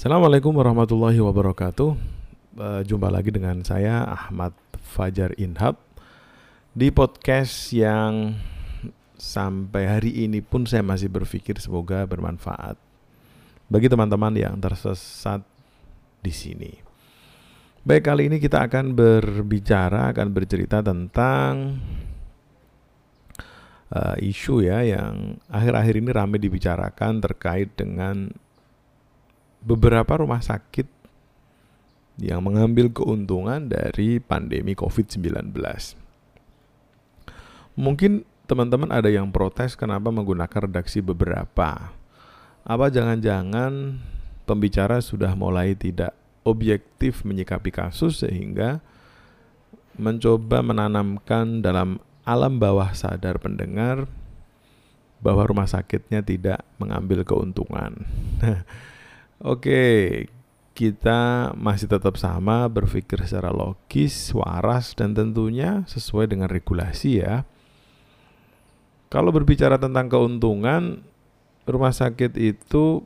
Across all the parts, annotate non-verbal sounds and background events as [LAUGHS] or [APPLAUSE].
Assalamualaikum warahmatullahi wabarakatuh. Uh, jumpa lagi dengan saya Ahmad Fajar Inhab di podcast yang sampai hari ini pun saya masih berpikir semoga bermanfaat bagi teman-teman yang tersesat di sini. Baik, kali ini kita akan berbicara, akan bercerita tentang uh, isu ya yang akhir-akhir ini ramai dibicarakan terkait dengan beberapa rumah sakit yang mengambil keuntungan dari pandemi COVID-19. Mungkin teman-teman ada yang protes kenapa menggunakan redaksi beberapa. Apa jangan-jangan pembicara sudah mulai tidak objektif menyikapi kasus sehingga mencoba menanamkan dalam alam bawah sadar pendengar bahwa rumah sakitnya tidak mengambil keuntungan. [LAUGHS] Oke, kita masih tetap sama berpikir secara logis, waras, dan tentunya sesuai dengan regulasi ya. Kalau berbicara tentang keuntungan, rumah sakit itu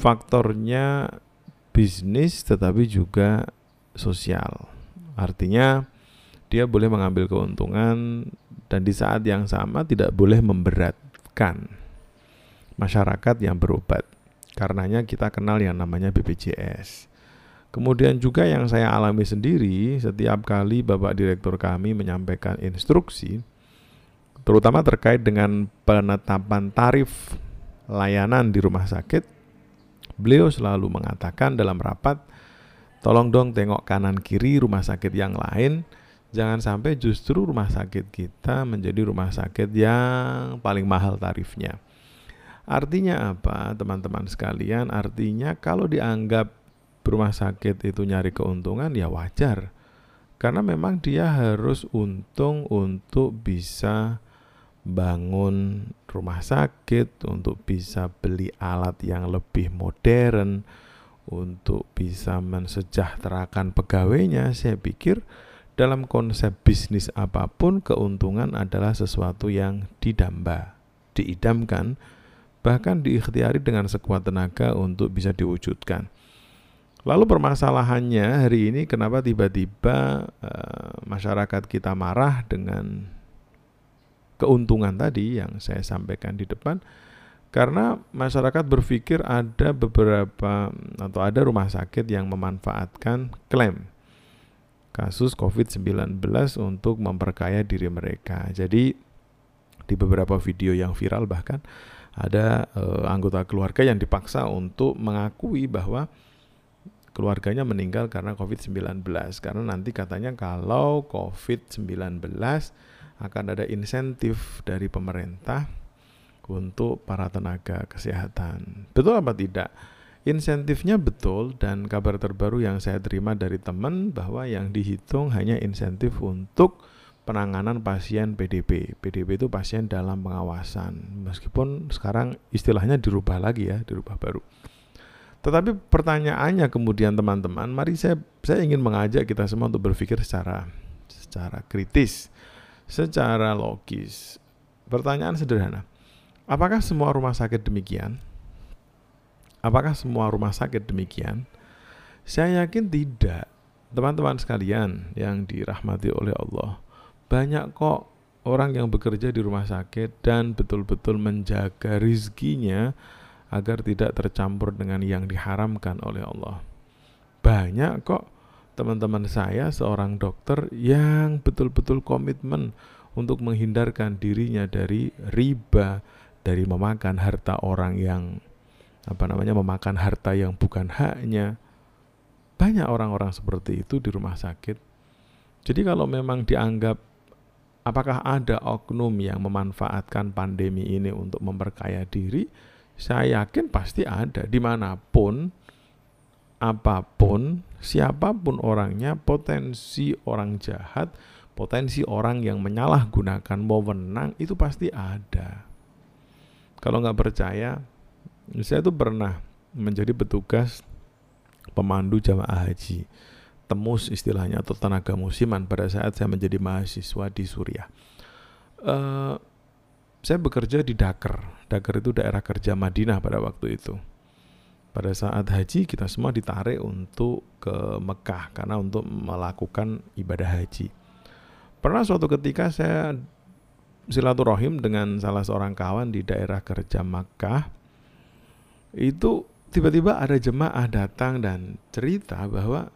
faktornya bisnis tetapi juga sosial. Artinya dia boleh mengambil keuntungan dan di saat yang sama tidak boleh memberatkan masyarakat yang berobat. Karenanya kita kenal yang namanya BPJS. Kemudian juga yang saya alami sendiri setiap kali Bapak Direktur kami menyampaikan instruksi terutama terkait dengan penetapan tarif layanan di rumah sakit, beliau selalu mengatakan dalam rapat, tolong dong tengok kanan kiri rumah sakit yang lain, jangan sampai justru rumah sakit kita menjadi rumah sakit yang paling mahal tarifnya. Artinya apa, teman-teman sekalian? Artinya kalau dianggap rumah sakit itu nyari keuntungan ya wajar. Karena memang dia harus untung untuk bisa bangun rumah sakit, untuk bisa beli alat yang lebih modern, untuk bisa mensejahterakan pegawainya. Saya pikir dalam konsep bisnis apa pun keuntungan adalah sesuatu yang didamba, diidamkan bahkan diikhtiari dengan sekuat tenaga untuk bisa diwujudkan. Lalu permasalahannya hari ini kenapa tiba-tiba uh, masyarakat kita marah dengan keuntungan tadi yang saya sampaikan di depan karena masyarakat berpikir ada beberapa atau ada rumah sakit yang memanfaatkan klaim kasus COVID-19 untuk memperkaya diri mereka. Jadi di beberapa video yang viral bahkan ada uh, anggota keluarga yang dipaksa untuk mengakui bahwa keluarganya meninggal karena COVID-19 karena nanti katanya kalau COVID-19 akan ada insentif dari pemerintah untuk para tenaga kesehatan. Betul apa tidak? Insentifnya betul dan kabar terbaru yang saya terima dari teman bahwa yang dihitung hanya insentif untuk penanganan pasien PDP. PDP itu pasien dalam pengawasan. Meskipun sekarang istilahnya dirubah lagi ya, dirubah baru. Tetapi pertanyaannya kemudian teman-teman, mari saya saya ingin mengajak kita semua untuk berpikir secara secara kritis, secara logis. Pertanyaan sederhana. Apakah semua rumah sakit demikian? Apakah semua rumah sakit demikian? Saya yakin tidak. Teman-teman sekalian yang dirahmati oleh Allah, banyak kok orang yang bekerja di rumah sakit dan betul-betul menjaga rizkinya agar tidak tercampur dengan yang diharamkan oleh Allah. Banyak kok teman-teman saya seorang dokter yang betul-betul komitmen untuk menghindarkan dirinya dari riba, dari memakan harta orang yang apa namanya memakan harta yang bukan haknya. Banyak orang-orang seperti itu di rumah sakit. Jadi kalau memang dianggap apakah ada oknum yang memanfaatkan pandemi ini untuk memperkaya diri? Saya yakin pasti ada. Di mana pun, apa pun, siapa pun orangnya, potensi orang jahat, potensi orang yang menyalahgunakan wewenang itu pasti ada. Kalau nggak percaya, saya tuh pernah menjadi petugas pemandu jamaah haji temus istilahnya atau tenaga musiman pada saat saya menjadi mahasiswa di Suriah. Uh, saya bekerja di Dakar. Dakar itu daerah kerja Madinah pada waktu itu. pada saat haji kita semua ditarik untuk ke Mekah karena untuk melakukan ibadah haji. Pernah suatu ketika saya silaturahim dengan salah seorang kawan di daerah kerja Mekah. Itu tiba-tiba ada jemaah datang dan cerita bahwa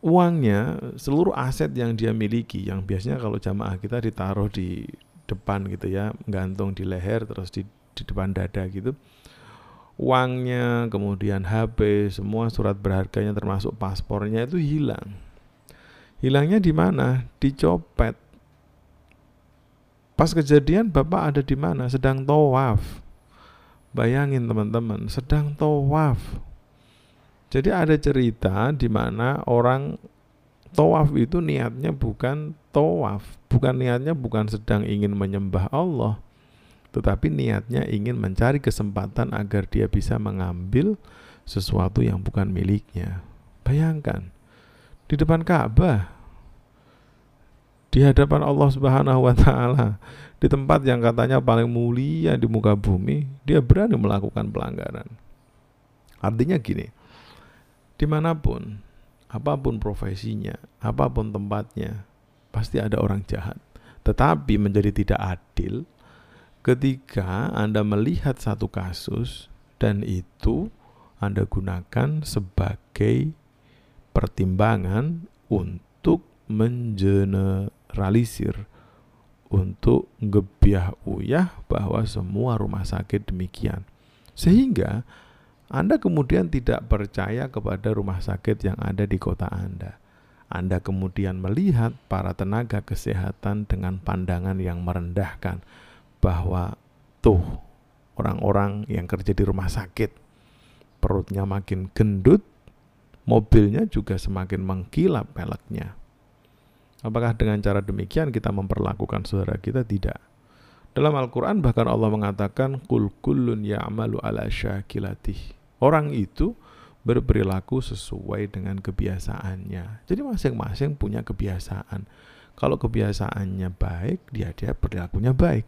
uangnya, seluruh aset yang dia miliki, yang biasanya kalau jamaah kita ditaruh di depan gitu ya, gantung di leher terus di, di depan dada gitu uangnya, kemudian HP, semua surat berharganya termasuk paspornya itu hilang. Hilangnya di mana? Dicopet. Pas kejadian Bapak ada di mana? Sedang tawaf. Bayangin teman-teman, sedang tawaf. Jadi ada cerita di mana orang tawaf itu niatnya bukan tawaf, bukan niatnya bukan sedang ingin menyembah Allah, tetapi niatnya ingin mencari kesempatan agar dia bisa mengambil sesuatu yang bukan miliknya. Bayangkan, di depan Ka'bah, di hadapan Allah Subhanahu wa Ta'ala, di tempat yang katanya paling mulia di muka bumi, dia berani melakukan pelanggaran. Artinya gini, di mana pun, apa pun profesinya, apa pun tempatnya, pasti ada orang jahat. Tetapi menjadi tidak adil ketika Anda melihat satu kasus dan itu Anda gunakan sebagai pertimbangan untuk mengeneralisir untuk ngebiah uyah bahwa semua rumah sakit demikian. Sehingga Anda kemudian tidak percaya kepada rumah sakit yang ada di kota Anda. Anda kemudian melihat para tenaga kesehatan dengan pandangan yang merendahkan bahwa tuh orang-orang yang kerja di rumah sakit perutnya makin gendut, mobilnya juga semakin mengkilap peleknya. Apakah dengan cara demikian kita memperlakukan saudara kita? Tidak. Dalam Al-Quran bahkan Allah mengatakan Kul kullun ya'malu ala syakilatih Orang itu berperilaku sesuai dengan kebiasaannya. Jadi masing-masing punya kebiasaan. Kalau kebiasaannya baik, dia dia perilakunya baik.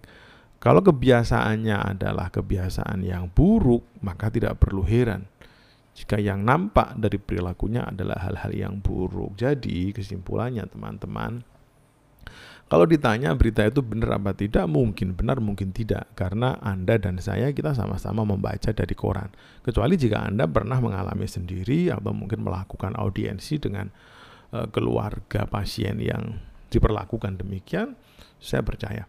Kalau kebiasaannya adalah kebiasaan yang buruk, maka tidak perlu heran. Jika yang nampak dari perilakunya adalah hal-hal yang buruk. Jadi, kesimpulannya teman-teman, kalau ditanya berita itu benar apa tidak, mungkin benar, mungkin tidak. Karena Anda dan saya kita sama-sama membaca dari koran. Kecuali jika Anda pernah mengalami sendiri atau mungkin melakukan audiensi dengan uh, keluarga pasien yang diperlakukan demikian, saya percaya.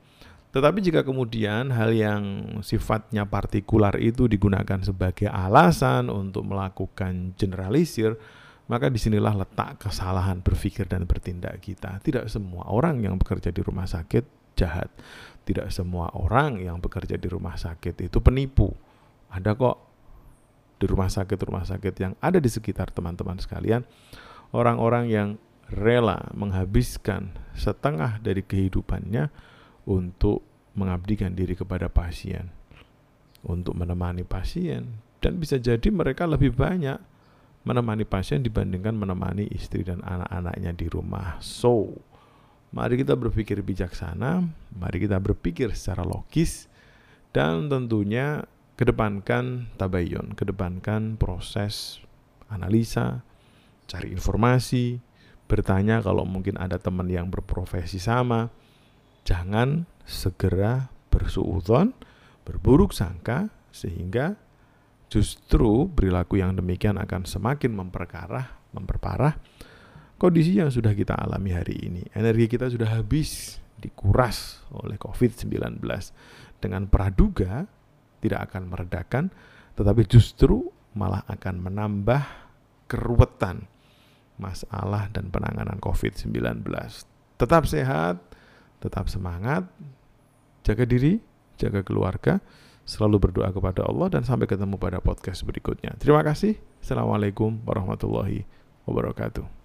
Tetapi jika kemudian hal yang sifatnya partikular itu digunakan sebagai alasan untuk melakukan generalisir, maka di sinilah letak kesalahan berpikir dan bertindak kita. Tidak semua orang yang bekerja di rumah sakit jahat. Tidak semua orang yang bekerja di rumah sakit itu penipu. Ada kok di rumah sakit-rumah sakit yang ada di sekitar teman-teman sekalian, orang-orang yang rela menghabiskan setengah dari kehidupannya untuk mengabdikan diri kepada pasien, untuk menemani pasien, dan bisa jadi mereka lebih banyak menemani pasien dibandingkan menemani istri dan anak-anaknya di rumah. So, mari kita berpikir bijaksana, mari kita berpikir secara logis, dan tentunya kedepankan tabayun, kedepankan proses analisa, cari informasi, bertanya kalau mungkin ada teman yang berprofesi sama, jangan segera bersuudon, berburuk sangka, sehingga justru perilaku yang demikian akan semakin memperkarah, memperparah kondisi yang sudah kita alami hari ini. Energi kita sudah habis, dikuras oleh COVID-19 dengan praduga tidak akan meredakan, tetapi justru malah akan menambah keruwetan masalah dan penanganan COVID-19. Tetap sehat, tetap semangat, jaga diri, jaga keluarga, selalu berdoa kepada Allah dan sampai ketemu pada podcast berikutnya. Terima kasih. Assalamualaikum warahmatullahi wabarakatuh.